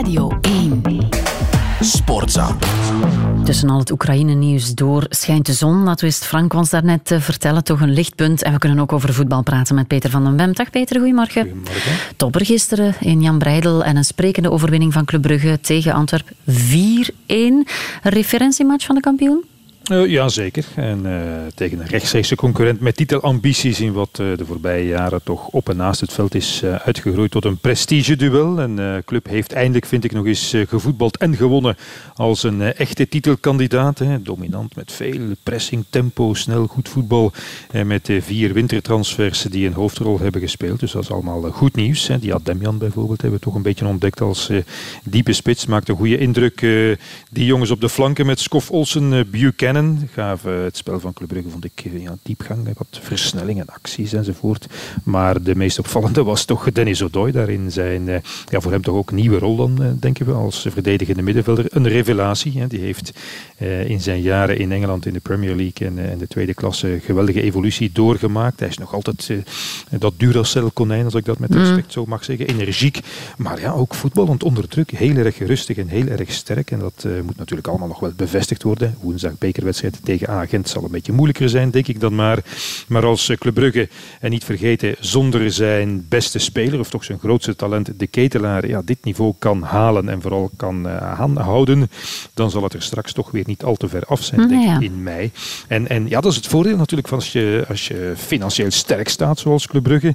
Radio 1. Sportza. Tussen al het Oekraïne-nieuws door schijnt de zon. Dat wist Frank ons daarnet eh, vertellen. Toch een lichtpunt. En we kunnen ook over voetbal praten met Peter van den Bem. Dag Peter, goedemorgen. Goedemorgen. Topper gisteren in Jan Breidel en een sprekende overwinning van Club Brugge tegen Antwerpen. 4-1. Een referentiematch van de kampioen? Uh, ja, zeker. En uh, tegen een rechtstreekse concurrent met titelambities in wat uh, de voorbije jaren toch op en naast het veld is uitgegroeid tot een prestigeduel. En club heeft eindelijk, vind ik, nog eens gevoetbald en gewonnen als een echte titelkandidaat. Hè. Dominant met veel pressing, tempo, snel, goed voetbal. En met vier wintertransfers die een hoofdrol hebben gespeeld. Dus dat is allemaal goed nieuws. Hè. Die Ademian bijvoorbeeld hebben we toch een beetje ontdekt als diepe spits. Maakt een goede indruk. die jongens op de flanken met Skof Olsen, Gaven het spel van Club Brugge, vond ik, ja, diepgang, wat versnellingen, acties enzovoort. Maar de meest opvallende was toch Dennis O'Doy daarin zijn, ja, voor hem toch ook nieuwe rol dan, denken we, als verdedigende middenvelder. Een revelatie. Hè. Die heeft in zijn jaren in Engeland in de Premier League en, en de tweede klasse geweldige evolutie doorgemaakt. Hij is nog altijd dat Duracell-konijn, als ik dat met respect zo mag zeggen. Energiek, maar ja, ook voetballend onder druk. Heel erg rustig en heel erg sterk. En dat moet natuurlijk allemaal nog wel bevestigd worden. Woensdag bekerwedstrijd tegen Agent zal een beetje moeilijker zijn, denk ik dan maar. Maar als Club Brugge, en niet vergeten, zonder zijn beste speler, of toch zijn grootste talent, de ketelaar, ja, dit niveau kan halen en vooral kan uh, houden, dan zal het er straks toch weer niet al te ver af zijn, denk ik, in mei. En, en ja, dat is het voordeel natuurlijk van als je, als je financieel sterk staat, zoals Club Brugge,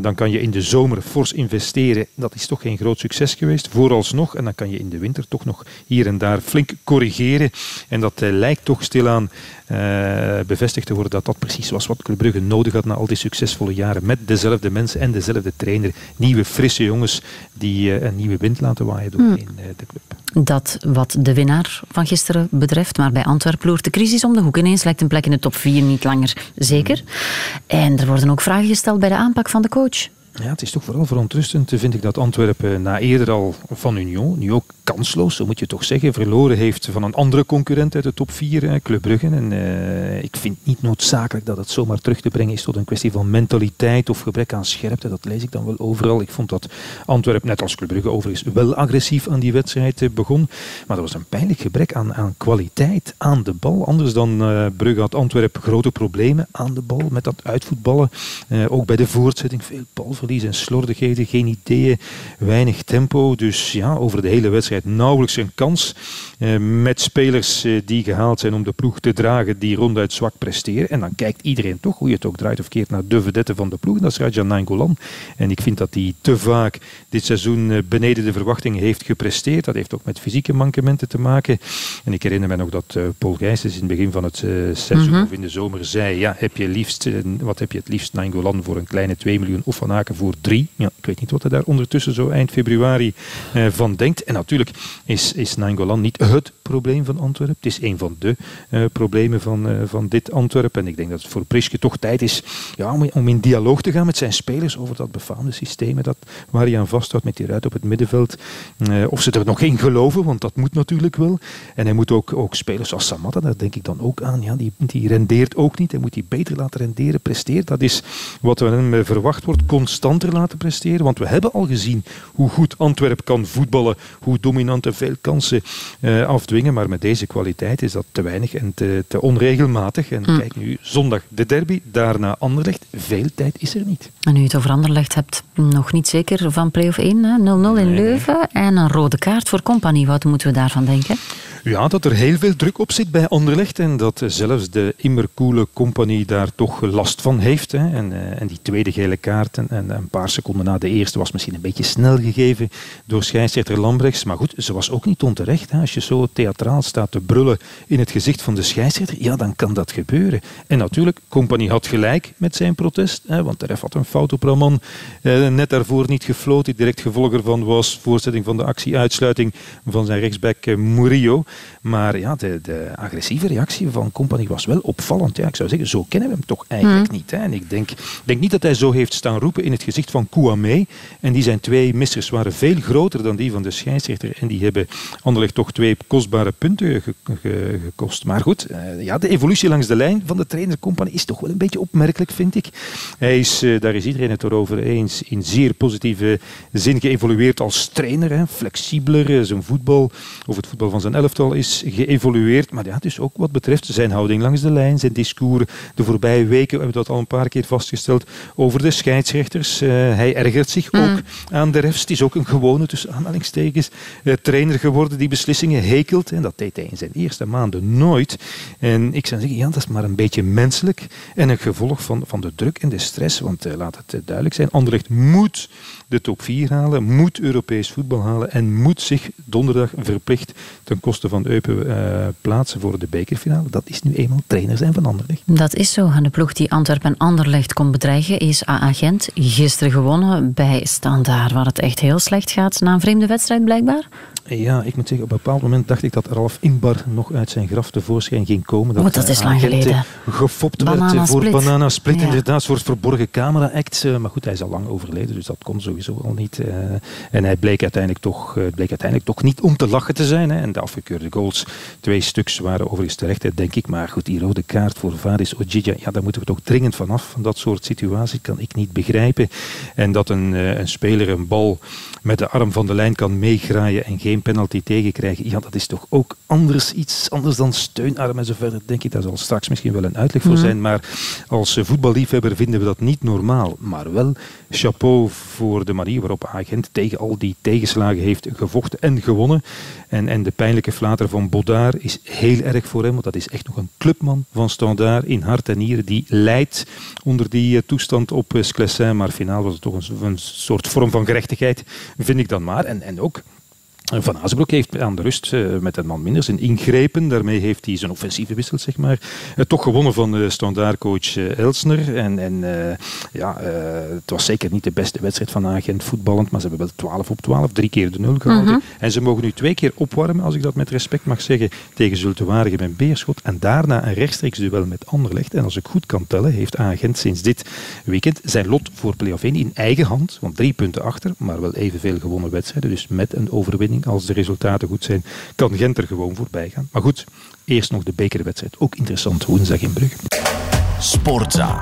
dan kan je in de zomer fors investeren. Dat is toch geen groot succes geweest, vooralsnog. En dan kan je in de winter toch nog hier en daar flink corrigeren. En dat lijkt toch stilaan uh, bevestigd te worden dat dat precies was wat Club Brugge nodig had na al die succesvolle jaren. Met dezelfde mensen en dezelfde trainer. Nieuwe, frisse jongens die uh, een nieuwe wind laten waaien doorheen mm. de club. Dat wat de winnaar van gisteren betreft. Maar bij Antwerpen loert de crisis om de hoek. Ineens lijkt een plek in de top 4 niet langer zeker. En er worden ook vragen gesteld bij de aanpak van de coach. Ja, het is toch vooral verontrustend, vind ik, dat Antwerpen na eerder al van Union, nu ook kansloos, zo moet je toch zeggen, verloren heeft van een andere concurrent uit de top 4, Club Brugge. En uh, ik vind niet noodzakelijk dat het zomaar terug te brengen is tot een kwestie van mentaliteit of gebrek aan scherpte. Dat lees ik dan wel overal. Ik vond dat Antwerpen, net als Club Brugge overigens, wel agressief aan die wedstrijd begon. Maar er was een pijnlijk gebrek aan, aan kwaliteit aan de bal. Anders dan Brugge had Antwerpen grote problemen aan de bal met dat uitvoetballen. Ook bij de voortzetting veel balverlies en slordigheden, geen ideeën, weinig tempo. Dus ja, over de hele wedstrijd nauwelijks een kans. Eh, met spelers eh, die gehaald zijn om de ploeg te dragen, die ronduit zwak presteren. En dan kijkt iedereen toch, hoe je het ook draait of keert, naar de vedette van de ploeg. Dat is Rajan Nainggolan. En ik vind dat hij te vaak dit seizoen eh, beneden de verwachting heeft gepresteerd. Dat heeft ook met fysieke mankementen te maken. En ik herinner me nog dat uh, Paul Gijsens in het begin van het uh, seizoen mm -hmm. of in de zomer zei, ja, heb je liefst, wat heb je het liefst Nainggolan voor een kleine 2 miljoen of van Aken voor 3? Ja, ik weet niet wat hij daar ondertussen zo eind februari van denkt. En natuurlijk is, is Nainggolan niet het probleem van Antwerpen. Het is een van de uh, problemen van, uh, van dit Antwerpen. En ik denk dat het voor Priske toch tijd is ja, om, in dialoog te gaan met zijn spelers over dat befaamde systeem dat, waar hij aan vasthoudt met die ruit op het middenveld. Of ze er nog in geloven, want dat moet natuurlijk wel. En hij moet ook, ook spelers zoals Samatta, daar denk ik dan ook aan. Ja, die, die rendeert ook niet. Hij moet die beter laten renderen, presteert. Dat is wat we hem verwacht wordt, constanter laten presteren. Want we hebben al gezien hoe goed Antwerpen kan voetballen, hoe dominant en veel kansen afdwingen. Maar met deze kwaliteit is dat te weinig en te, te onregelmatig. En mm. kijk nu, zondag de derby, daarna Anderlecht. Veel tijd is er niet. En nu je het over Anderlecht hebt, nog niet zeker van play-off 1. 0-0 in Leuven en een rode kaart voor Compagnie. Wat moeten we daarvan denken? Ja, dat er heel veel druk op zit bij Anderlecht en dat zelfs de immerkoele compagnie daar toch last van heeft. Hè. En, uh, en die tweede gele kaart en, en, een paar seconden na de eerste was misschien een beetje snel gegeven door scheidsrechter Lambrechts. Maar goed, ze was ook niet onterecht. Hè. Als je zo theatraal staat te brullen in het gezicht van de scheidsrechter, ja, dan kan dat gebeuren. En natuurlijk, compagnie had gelijk met zijn protest, hè, want de ref had een fout op Raman eh, net daarvoor niet gefloten. Direct gevolg ervan was voorzetting van de actie uitsluiting van zijn rechtsback eh, Murillo. Maar ja, de, de agressieve reactie van Company was wel opvallend. Ja, ik zou zeggen, zo kennen we hem toch eigenlijk niet. Hè? En ik denk, denk niet dat hij zo heeft staan roepen in het gezicht van Kouame. En die zijn twee missers waren veel groter dan die van de scheidsrechter. En die hebben Anderlecht toch twee kostbare punten gekost. Maar goed, eh, ja, de evolutie langs de lijn van de trainer is toch wel een beetje opmerkelijk, vind ik. Hij is, eh, daar is iedereen het erover eens, in zeer positieve zin geëvolueerd als trainer. Hè. Flexibeler, eh, zijn voetbal, of het voetbal van zijn elftal is geëvolueerd. Maar ja, dus ook wat betreft zijn houding langs de lijn, zijn discours. De voorbije weken hebben we dat al een paar keer vastgesteld over de Uh, hij ergert zich mm. ook aan de refs. Het is ook een gewone, tussen aanhalingstekens, trainer geworden die beslissingen hekelt. En dat deed hij in zijn eerste maanden nooit. En ik zou zeggen, ja, dat is maar een beetje menselijk en een gevolg van, van de druk en de stress. Want uh, laat het duidelijk zijn, Anderlecht moet de top 4 halen, moet Europees voetbal halen en moet zich donderdag verplicht ten koste van Eupen plaatsen voor de bekerfinale. Dat is nu eenmaal trainer zijn van Anderlecht. Dat is zo. En de ploeg die Antwerpen en Anderlecht kon bedreigen is AA Gent. Gisteren gewonnen bij Standaard, waar het echt heel slecht gaat na een vreemde wedstrijd blijkbaar. Ja, ik moet zeggen, op een bepaald moment dacht ik dat Ralf Inbar nog uit zijn graf tevoorschijn ging komen. Dat, oh, dat is lang geleden. Gefopt Banana werd voor Banana Split, ja. inderdaad, een soort verborgen camera-act. Eh, maar goed, hij is al lang overleden, dus dat kon sowieso al niet. Eh. en hij bleek uiteindelijk, toch, bleek uiteindelijk toch niet om te lachen te zijn. En de afgekeurde goals, twee stuks, waren overigens terecht, denk ik. Maar goed, die rode kaart voor Varis Ojidja, ja, daar moeten we toch dringend vanaf. Van dat soort situaties kan ik niet begrijpen. En dat een, een speler een bal met de arm van de lijn kan meegraaien en geen penalty tegenkrijgen. Ja, dat is toch ook anders, iets anders dan steunarm en zo verder. Denk ik, daar zal straks misschien wel een uitleg voor mhm. zijn. Maar als voetballiefhebber vinden we dat niet normaal. Maar wel chapeau voor de manier waarop Agent tegen al die tegenslagen heeft gevochten en gewonnen. En, en de pijnlijke flater van Bodaar is heel erg voor hem, want dat is echt nog een clubman van Standaard in hart en nieren. Die leidt onder die eh, toestand op Sclessin. Maar finaal was het toch een, een soort vorm van gerechtigheid, vind ik dan maar. En, en ook van Azenbroek heeft aan de rust uh, met een man minder zijn ingrepen. Daarmee heeft hij zijn offensieve wissel, zeg maar, uh, toch gewonnen van de standaardcoach Elsner. En, en ja, het was zeker niet de beste wedstrijd van Agent voetballend, maar ze hebben wel 12 op 12, drie keer de nul gehouden. Mhm. En ze mogen nu twee keer opwarmen, als ik dat met respect mag zeggen, tegen Zultewaardigem en Beerschot. En daarna een rechtstreeks duel met Anderlecht. En als ik goed kan tellen, heeft Agent sinds dit weekend zijn lot voor play-off 1 in eigen hand. Want drie punten achter, maar wel evenveel gewonnen wedstrijden. Dus met een overwinning als de resultaten goed zijn, kan Gent er gewoon voorbij gaan. Maar goed, eerst nog de bekerwedstrijd. Ook interessant woensdag in Brugge. Sportza.